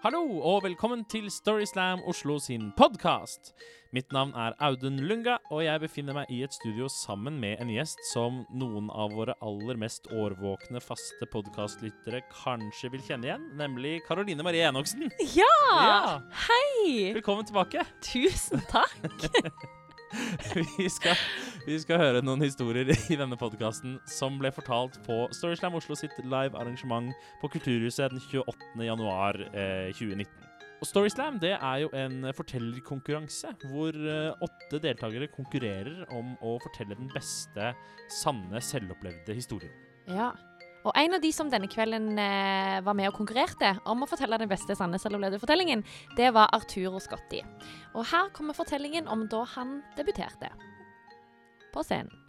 Hallo og velkommen til Storyslam Oslo sin podkast. Mitt navn er Audun Lunga, og jeg befinner meg i et studio sammen med en gjest som noen av våre aller mest årvåkne faste podkastlyttere kanskje vil kjenne igjen, nemlig Karoline Marie Enoksen. Ja! Ja. Hei! Velkommen tilbake. Tusen takk. Vi skal, vi skal høre noen historier i denne podkasten som ble fortalt på Storyslam Oslo sitt live arrangement på Kulturhuset den 28. januar eh, 2019. Og Storyslam det er jo en fortellerkonkurranse hvor eh, åtte deltakere konkurrerer om å fortelle den beste, sanne, selvopplevde historien. Ja. Og en av de som denne kvelden eh, var med og konkurrerte om å fortelle den beste sanne selvopplevde fortellingen, det var Arturo Scotti. Og her kommer fortellingen om da han debuterte. På scenen.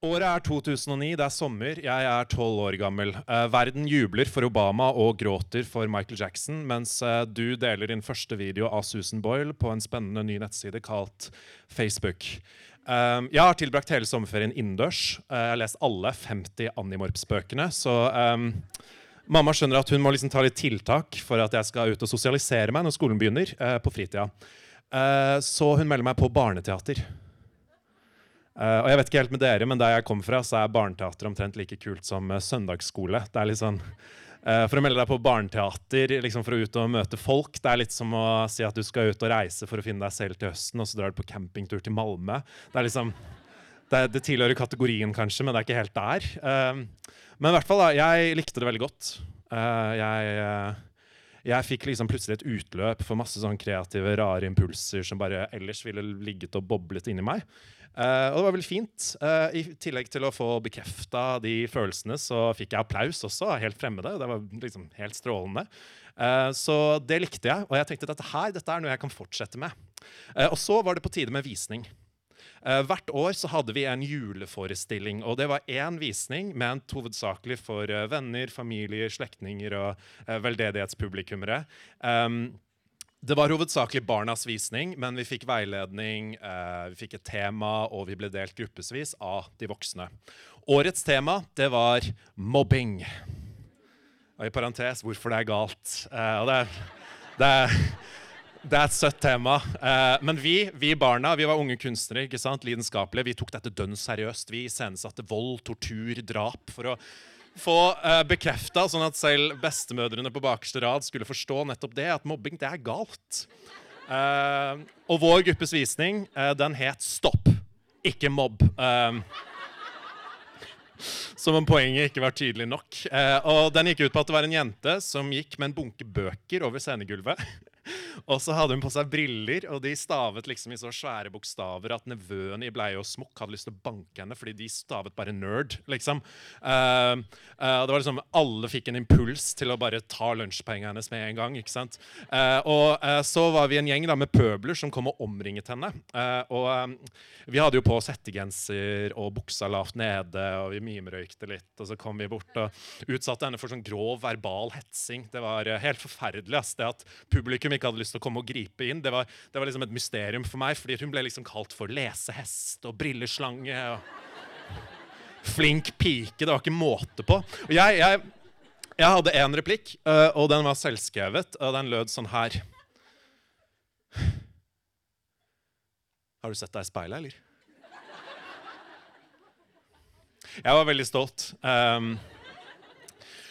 Året er 2009, det er sommer, jeg er tolv år gammel. Eh, verden jubler for Obama og gråter for Michael Jackson, mens eh, du deler din første video av Susan Boyle på en spennende ny nettside kalt Facebook. Eh, jeg har tilbrakt hele sommerferien innendørs. Jeg har lest alle 50 Animorps-bøkene, så mamma skjønner at hun må liksom ta litt tiltak for at jeg skal ut og sosialisere meg når skolen begynner, eh, på fritida. Eh, så hun melder meg på barneteater. Eh, og jeg vet ikke helt med dere, men Der jeg kommer fra, så er barneteater omtrent like kult som eh, søndagsskole. Det er litt sånn, eh, For å melde deg på barneteater liksom for å ut og møte folk, det er litt som å si at du skal ut og reise for å finne deg selv til høsten, og så drar du på campingtur til Malmö. Det liksom, det, det tilhører kategorien, kanskje, men det er ikke helt der. Eh, men i hvert fall, da, jeg likte det veldig godt. Uh, jeg... uh, jeg fikk liksom plutselig et utløp for masse sånn kreative, rare impulser som bare ellers ville ligget og boblet inni meg. Uh, og det var veldig fint. I tillegg til å få bekrefta de følelsene, så fikk jeg applaus også helt fremmede. Det var liksom helt strålende. Så det likte jeg, og jeg tenkte at dette her dette er noe jeg kan fortsette med. Og så var det på tide med visning. Eh, hvert år så hadde vi en juleforestilling, og det var én visning ment hovedsakelig for eh, venner, familier, slektninger og eh, veldedighetspublikummere. Um, det var hovedsakelig barnas visning, men vi fikk veiledning, vi fikk et tema, og vi ble delt gruppevis av de voksne. Årets tema det var mobbing. Og i parentes hvorfor det er galt. Og det, det, det er et søtt tema. Eh, men vi, vi barna vi var unge kunstnere, ikke sant? lidenskapelige. Vi tok dette dønn seriøst. Vi iscenesatte vold, tortur, drap for å få uh, bekrefta, sånn at selv bestemødrene på bakerste rad skulle forstå nettopp det, at mobbing det er galt. Eh, og vår gruppes visning, eh, den het Stopp, ikke mobb. Eh, som om poenget ikke var tydelig nok. Eh, og den gikk ut på at det var en jente som gikk med en bunke bøker over scenegulvet. Og så hadde hun på seg briller, og de stavet liksom i så svære bokstaver at nevøen i bleie og smokk hadde lyst til å banke henne fordi de stavet bare 'nerd'. liksom. Uh, uh, det var liksom Alle fikk en impuls til å bare ta lunsjpengene hennes med en gang. ikke sant? Uh, og så var vi en gjeng da med pøbler som kom og omringet henne. Og um, vi hadde jo på settegenser og buksa lavt nede, og vi mimrøykte litt. Og så kom vi bort og utsatte henne for sånn grov verbal hetsing. Det var helt forferdelig. ass, det at publikum ikke hadde lyst til å komme og gripe inn. Det var, det var liksom et mysterium for meg, fordi hun ble liksom kalt for lesehest og brilleslange. og Flink pike. Det var ikke måte på. Og jeg, jeg, jeg hadde én replikk, øh, og den var selvskrevet, og den lød sånn her. Har du sett deg i speilet, eller? Jeg var veldig stolt. Um,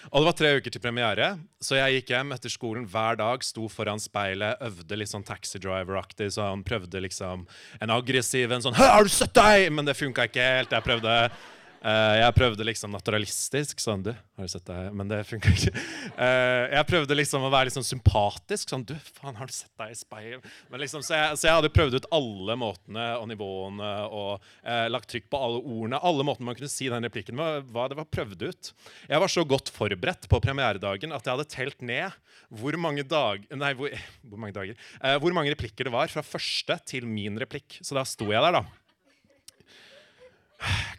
og det var tre uker til premiere, så jeg gikk hjem etter skolen hver dag, sto foran speilet, øvde litt sånn taxi driver-aktig, så han prøvde liksom en aggressiv en sånn 'Hæ, har du sett deg?' Men det funka ikke helt. Jeg prøvde eh, jeg prøvde liksom naturalistisk. Sånn, du, har du sett deg? Men det funka ikke. Uh, jeg prøvde liksom å være sånn sympatisk. Sånn, du, faen, har du sett deg i speil? Men liksom, så, jeg, så jeg hadde prøvd ut alle måtene og nivåene og uh, lagt trykk på alle ordene. Alle måtene man kunne si den replikken med, hva det var prøvd ut. Jeg var så godt forberedt på premieredagen at jeg hadde telt ned hvor mange dag, nei, hvor, hvor mange dager, hvor mange replikker det var fra første til min replikk. Så da sto jeg der, da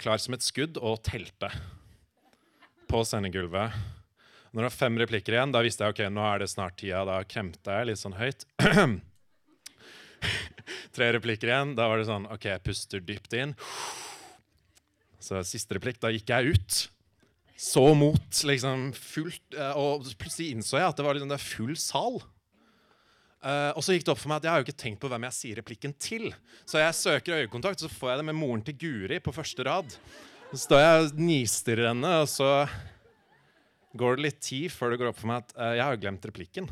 klar som et skudd og telte på sendegulvet. Når det var fem replikker igjen, da visste jeg ok, nå er det snart tida. Da kremte jeg litt sånn høyt. Tre replikker igjen. Da var det sånn OK, jeg puster dypt inn. Så siste replikk, da gikk jeg ut. Så mot liksom fullt eh, Og plutselig innså jeg at det var liksom, det full sal. Eh, og så gikk det opp for meg at jeg har jo ikke tenkt på hvem jeg sier replikken til. Så jeg søker øyekontakt, så får jeg det med moren til Guri på første rad. Så står jeg og nistirrer henne, og så går det litt tid før det går opp for meg at uh, jeg har jo glemt replikken.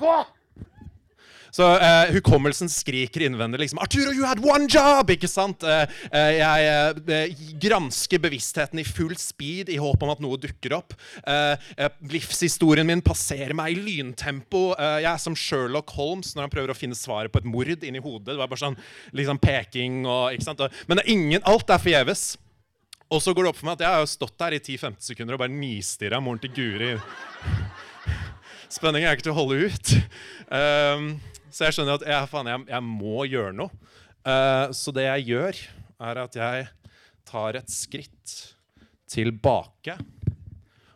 Hva? Så eh, hukommelsen skriker innvendig liksom 'Arturo, you had one job!' Ikke sant? Eh, eh, jeg eh, gransker bevisstheten i full speed i håp om at noe dukker opp. Eh, eh, livshistorien min passerer meg i lyntempo. Jeg er som Sherlock Holmes når han prøver å finne svaret på et mord inni hodet. Det var bare sånn liksom peking og ikke sant? Men er ingen, alt er forgjeves. Og så går det opp for meg at jeg har jo stått der i 10-15 sekunder og bare nistirra moren til Guri. Spenningen er ikke til å holde ut. Um, så jeg skjønner at jeg, faen, jeg, jeg må gjøre noe. Uh, så det jeg gjør, er at jeg tar et skritt tilbake.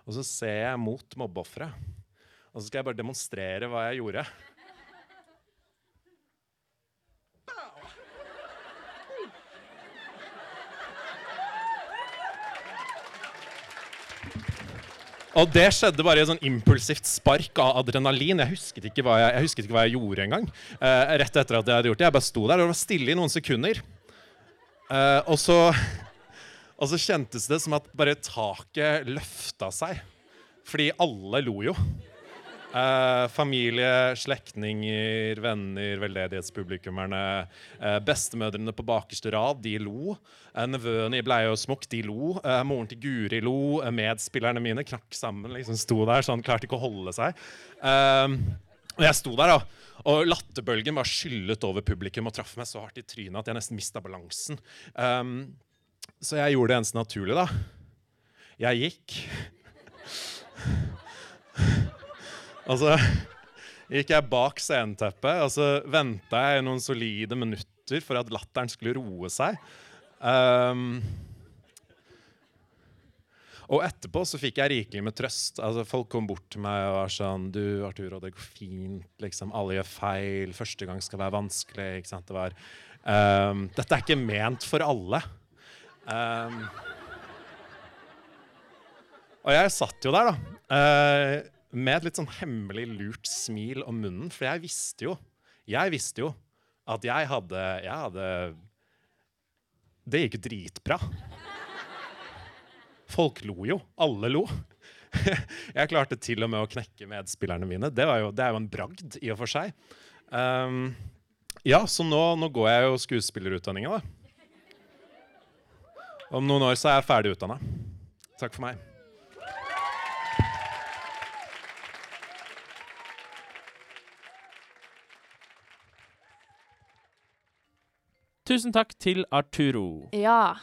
Og så ser jeg mot mobbeofferet. Og så skal jeg bare demonstrere hva jeg gjorde. Og det skjedde bare i et sånn impulsivt spark av adrenalin. Jeg husket ikke hva jeg, jeg, ikke hva jeg gjorde engang. Uh, rett etter at jeg hadde gjort det. Jeg bare sto der, og var stille i noen sekunder. Uh, og, så, og så kjentes det som at bare taket løfta seg. Fordi alle lo jo. Uh, familie, slektninger, venner, veldedighetspublikummerne. Eh, bestemødrene på bakerste rad, de lo. Eh, nevøene i bleie og smokk, de lo. moren til Guri lo. medspillerne mine knakk sammen, liksom sto der sånn, klarte ikke å holde seg. og jeg sto der, da. Og latterbølgen var skyllet over publikum og traff meg så hardt i trynet at jeg nesten mista balansen. Um, så jeg gjorde det eneste naturlige, da. Jeg gikk. Og så gikk jeg bak sceneteppet, og så venta jeg noen solide minutter for at latteren skulle roe seg. Um, og etterpå så fikk jeg rikelig med trøst. Altså Folk kom bort til meg og var sånn Du, Arturo, det går fint. liksom, Alle gjør feil. Første gang skal være vanskelig. ikke sant, det var, um, Dette er ikke ment for alle. Um, og jeg satt jo der, da. Uh, med et litt sånn hemmelig lurt smil om munnen. For jeg visste jo Jeg visste jo at jeg hadde Jeg hadde Det gikk dritbra. Folk lo jo. Alle lo. Jeg klarte til og med å knekke medspillerne mine. Det, jo, det er jo en bragd i og for seg. Um, ja, så nå, nå, går jeg jo skuespillerutdanninga, da. Om noen år så er jeg ferdig utdanna. Takk for meg. Tusen takk til Arturo. Ja.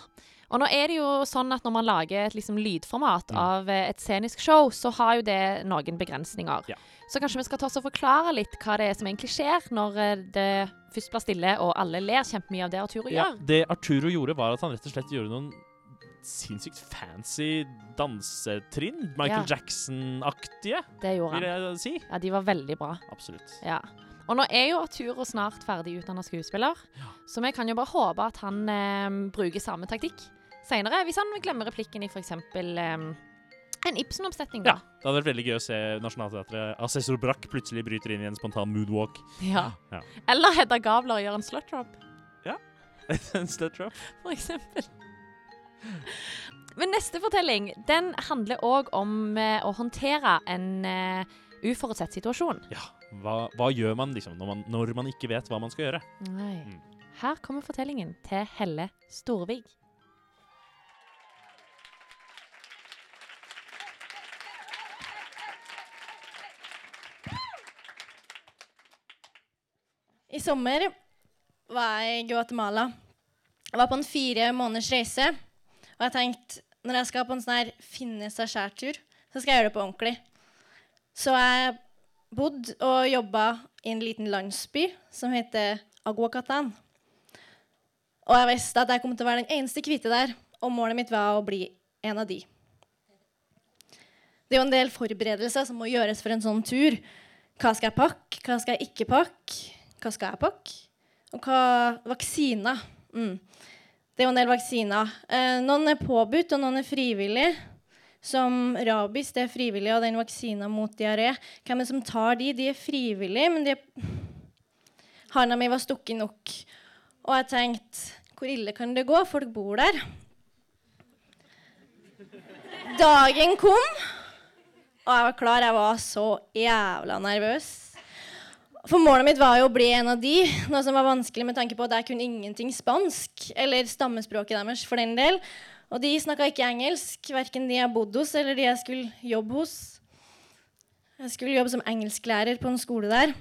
Og nå er det jo sånn at når man lager et liksom, lydformat mm. av eh, et scenisk show, så har jo det noen begrensninger. Ja. Så kanskje vi skal ta oss og forklare litt hva det er som egentlig skjer når eh, det først blir stille og alle ler kjempemye av det Arturo ja, gjør. Det Arturo gjorde, var at han rett og slett gjorde noen sinnssykt fancy dansetrinn. Michael ja. Jackson-aktige, vil jeg si. Ja, de var veldig bra. Absolutt. Ja. Og nå er jo Arturo snart ferdig utdanna skuespiller, ja. så vi kan jo bare håpe at han eh, bruker samme taktikk seinere. Hvis han glemmer replikken i f.eks. Eh, en Ibsen-oppsetning. Ja, det hadde vært veldig gøy å se Nationaltheatret Assessor Brack plutselig bryter inn i en spontan moodwalk. Ja. ja. Eller Hedda Gabler gjør en slutdrop. Ja. en slutdrop. For eksempel. Men neste fortelling den handler òg om eh, å håndtere en uh, uforutsett situasjon. Ja. Hva, hva gjør man liksom når man, når man, ikke vet hva man skal gjøre? Nei. Mm. Her kommer fortellingen til Helle Storvig. I sommer var jeg i Guatemala. Jeg var på en fire måneders reise. Og jeg tenkte når jeg skal på en sånn her finne seg skjær-tur, så skal jeg gjøre det på ordentlig. Så jeg bodd og jobba i en liten landsby som heter Aguacatan. Og jeg visste at jeg kom til å være den eneste hvite der, og målet mitt var å bli en av de. Det er jo en del forberedelser som må gjøres for en sånn tur. Hva skal jeg pakke? Hva skal jeg ikke pakke? Hva skal jeg pakke? Og hva vaksiner Mm. Det er jo en del vaksiner. Eh, noen er påbudt, og noen er frivillig. Som rabies, det er frivillig, og den vaksina mot diaré. Hvem er det som tar de? De er frivillige, men de Handa mi var stukket nok. Og jeg tenkte hvor ille kan det gå? Folk bor der. Dagen kom, og jeg var klar. Jeg var så jævla nervøs. For målet mitt var jo å bli en av de, noe som var vanskelig med tanke på at jeg kunne ingenting spansk, eller stammespråket deres for den del. Og de snakka ikke engelsk, verken de jeg bodde hos, eller de jeg skulle jobbe hos. Jeg skulle jobbe som engelsklærer på en skole der.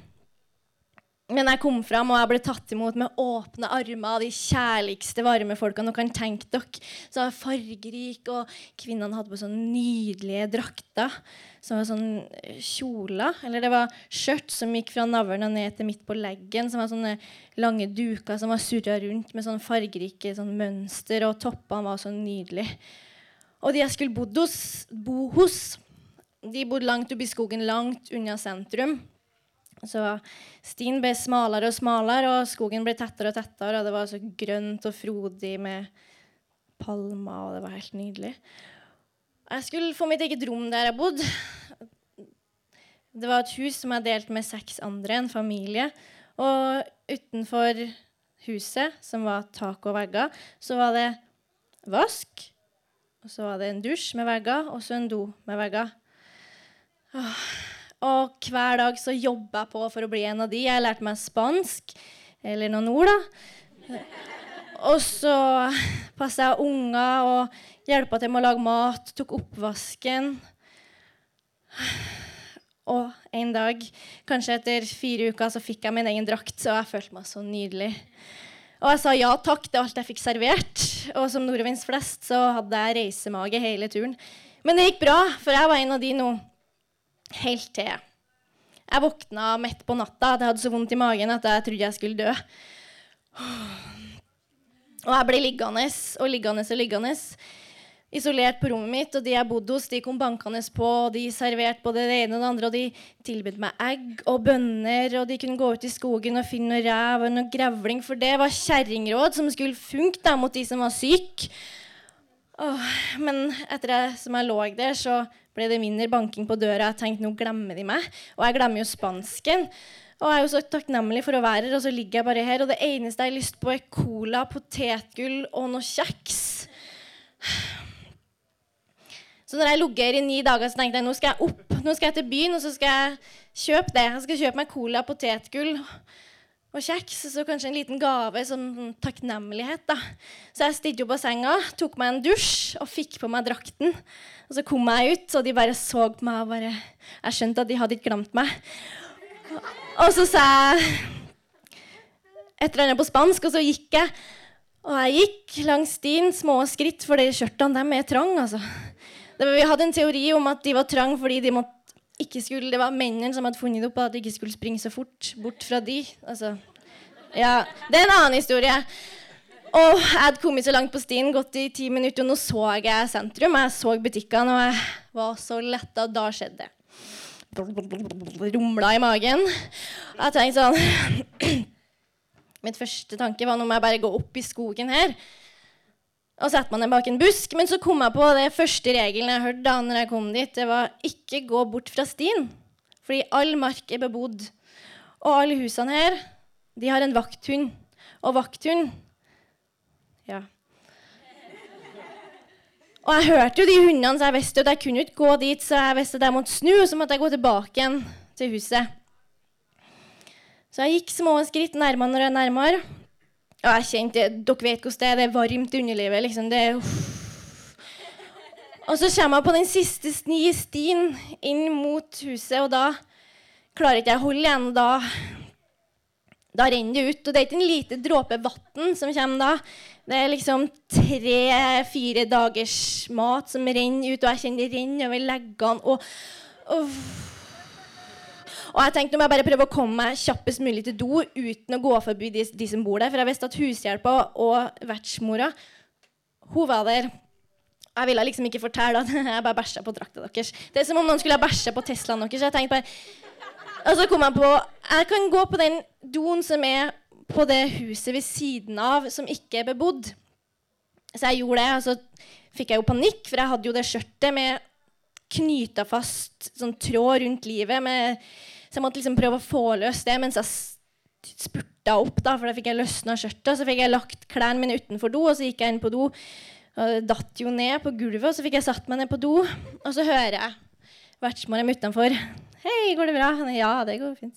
Men jeg kom fram, og jeg ble tatt imot med åpne armer av de kjærligste, varme folkene. dere kan tenke dere. Så var fargerik, og kvinnene hadde på sånne nydelige drakter. Som var sånn eh, kjoler. Eller det var skjørt som gikk fra navlen og ned til midt på leggen. Som var sånne lange duker som var surra rundt med sånne fargerike sånn mønster. Og toppene var så nydelige. Og de jeg skulle bodd hos, bo hos, de bodde langt oppe i skogen, langt unna sentrum. Så stien ble smalere og smalere, og skogen ble tettere og tettere. Og det var så grønt og frodig med palmer, og det var helt nydelig. Jeg skulle få mitt eget rom der jeg bodde. Det var et hus som jeg delte med seks andre, en familie. Og utenfor huset, som var tak og vegger, så var det vask. Og så var det en dusj med vegger, og så en do med vegger. Og hver dag så jobba jeg på for å bli en av de. Jeg lærte meg spansk, eller noen ord, da. Og så passa jeg unger og hjelpa til med å lage mat, tok oppvasken. Og en dag, kanskje etter fire uker, så fikk jeg min egen drakt, og jeg følte meg så nydelig. Og jeg sa ja takk til alt jeg fikk servert. Og som nordvinds flest så hadde jeg reisemage hele turen. Men det gikk bra, for jeg var en av de nå helt til jeg våkna midt på natta. At jeg hadde så vondt i magen at jeg trodde jeg skulle dø. Og jeg ble liggende og liggende og liggende. Isolert på rommet mitt, og de jeg bodde hos, de kom bankende på. og De serverte både det ene og det andre, og de tilbød meg egg og bønner. Og de kunne gå ut i skogen og finne noe rev og noe grevling, for det var kjerringråd som skulle funke mot de som var syke. men etter det som jeg lå der, så ble det mindre banking på døra. Jeg tenkte nå glemmer de meg. Og jeg glemmer jo spansken. Og jeg er jo så takknemlig for å være her, og så ligger jeg bare her. Og det eneste jeg har lyst på, er cola, potetgull og noe kjeks. Så når jeg ligget her i ni dager, så tenkte jeg nå skal jeg opp. Nå skal jeg til byen, og så skal jeg kjøpe det. Jeg skal kjøpe meg cola, potetgull og kjeks. Så kanskje en liten gave som takknemlighet. da. Så jeg stilte opp av senga, tok meg en dusj og fikk på meg drakten. Og så kom jeg ut, og de bare så på meg og bare Jeg skjønte at de hadde ikke glemt meg. Og så sa jeg et eller annet på spansk, og så gikk jeg. Og jeg gikk langs stien, små skritt, for de skjørtene dem er trang, altså. Vi hadde en teori om at de var trang fordi de måtte skulle, det var mennene som hadde funnet opp at de ikke skulle springe så fort bort fra de. Altså, ja, Det er en annen historie. Og jeg hadde kommet så langt på stien, gått i ti minutter, og nå så jeg sentrum. Jeg så butikkene, og jeg var så letta. Da skjedde det. Rumla i magen. Jeg tenkte sånn Mitt første tanke var nå må jeg bare gå opp i skogen her og satte meg ned bak en busk. Men så kom jeg på det første regelen jeg hørte da når jeg kom dit. Det var ikke gå bort fra stien. Fordi all mark er bebodd. Og alle husene her, de har en vakthund. Og vakthund ja. Og jeg hørte jo de hundene, så jeg visste at jeg kunne ikke gå dit. Så jeg visste at jeg måtte snu, og så måtte jeg gå tilbake igjen til huset. Så jeg gikk små skritt nærmere jeg nærmere. Og jeg kjente Dere vet hvordan det er. Det er varmt i underlivet. liksom. Det er, og så kommer jeg på den siste stien inn mot huset, og da klarer ikke jeg å holde igjen. Da da renner det ut. Og det er ikke en lite dråpe vann som kommer da. Det er liksom tre-fire dagers mat som renner ut, og jeg kjenner det renner over leggene. Og, og, og jeg tenkte nå må jeg bare prøve å komme meg kjappest mulig til do uten å gå forbi de, de som bor der. For jeg visste at hushjelpa og vertsmora hun var der. Jeg ville liksom ikke fortelle at jeg bare bæsja på drakta deres. Det er som om noen skulle ha bæsja på Teslaen deres. Jeg tenkte bare og så kom jeg på jeg kan gå på den doen som er på det huset ved siden av som ikke er bebodd. Så jeg gjorde det, og så fikk jeg jo panikk, for jeg hadde jo det skjørtet med knyta fast sånn tråd rundt livet. Med, så jeg måtte liksom prøve å få løst det mens jeg spurta opp, da, for da fikk jeg løsna skjørtet. Så fikk jeg lagt klærne mine utenfor do, og så gikk jeg inn på do. Og det datt jo ned på gulvet, og så fikk jeg satt meg ned på do, og så hører jeg vertsmora mi utenfor. 'Hei, går det bra?' Ja, det går fint.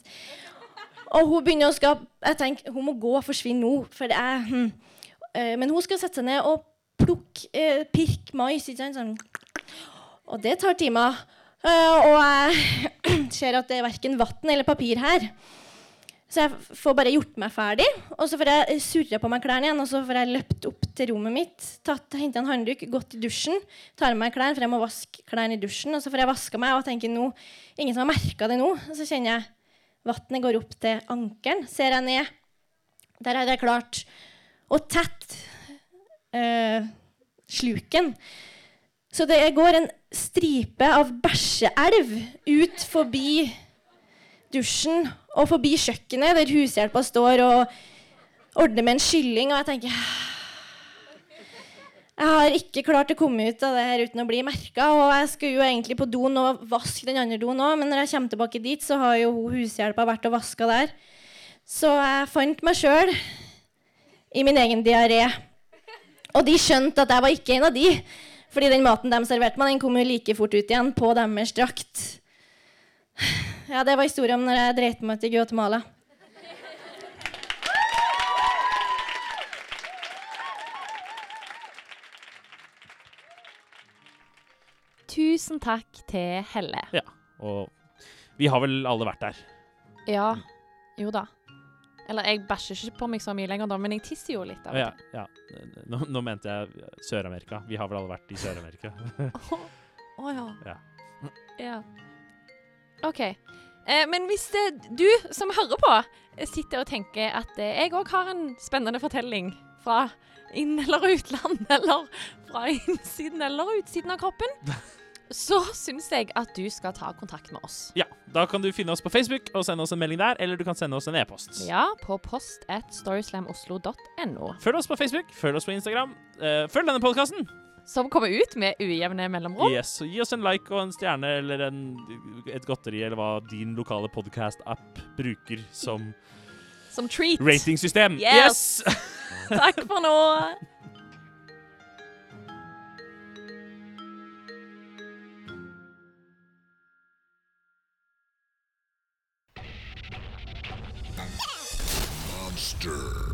Og hun begynner å skape Jeg tenker, hun må gå og forsvinne nå, for det er hm. Eh, Men hun skal sette seg ned og plukke eh, pirk mais. Sånn. Og det tar timer. Eh, og jeg ser at det er verken vann eller papir her. Så jeg får bare gjort meg ferdig, og så får jeg surra på meg klærne igjen. Og så får jeg løpt opp til rommet mitt, tatt, henta en håndduk, gått i dusjen. Tar med meg klærne, for jeg må vaske klærne i dusjen. Og så får jeg vaska meg og tenker nå Ingen som har merka det nå. Og så kjenner jeg vannet går opp til ankelen. Ser jeg ned. Der har jeg klart å tette øh, sluken. Så det går en stripe av bæsjeelv ut forbi dusjen og forbi kjøkkenet, der hushjelpa står og ordner med en kylling. Og jeg tenker Jeg har ikke klart å komme ut av det her uten å bli merka. Og jeg skulle jo egentlig på doen og vaske den andre doen òg, men når jeg kommer tilbake dit, så har jo hushjelpa vært og vaska der. Så jeg fant meg sjøl i min egen diaré. Og de skjønte at jeg var ikke en av de. Fordi den maten de serverte meg, den kom jo like fort ut igjen på deres drakt. Ja, det var historien om når jeg dreit meg ut i Guatemala. Tusen takk til Helle. Ja. Og vi har vel alle vært der. Ja, jo da. Eller jeg bæsjer ikke på meg så mye lenger da, men jeg tisser jo litt av og Ja, til. ja. Nå, nå mente jeg Sør-Amerika. Vi har vel alle vært i Sør-Amerika. Å ja. Ja. ja. OK. Eh, men hvis det, du som hører på, eh, sitter og tenker at eh, jeg òg har en spennende fortelling fra inn- eller utland, eller fra innsiden eller utsiden av kroppen, så syns jeg at du skal ta kontakt med oss. ja. Da kan du finne oss på Facebook og sende oss en melding der, eller du kan sende oss en e-post. Ja, på post at storyslamoslo.no. Følg oss på Facebook, følg oss på Instagram. Eh, følg denne podkasten! Som kommer ut med ujevne mellomrom. Yes, og gi oss en like og en stjerne eller en, et godteri, eller hva din lokale podcast-app bruker som Som treat. ratingsystem. Yes. Takk for nå. Master.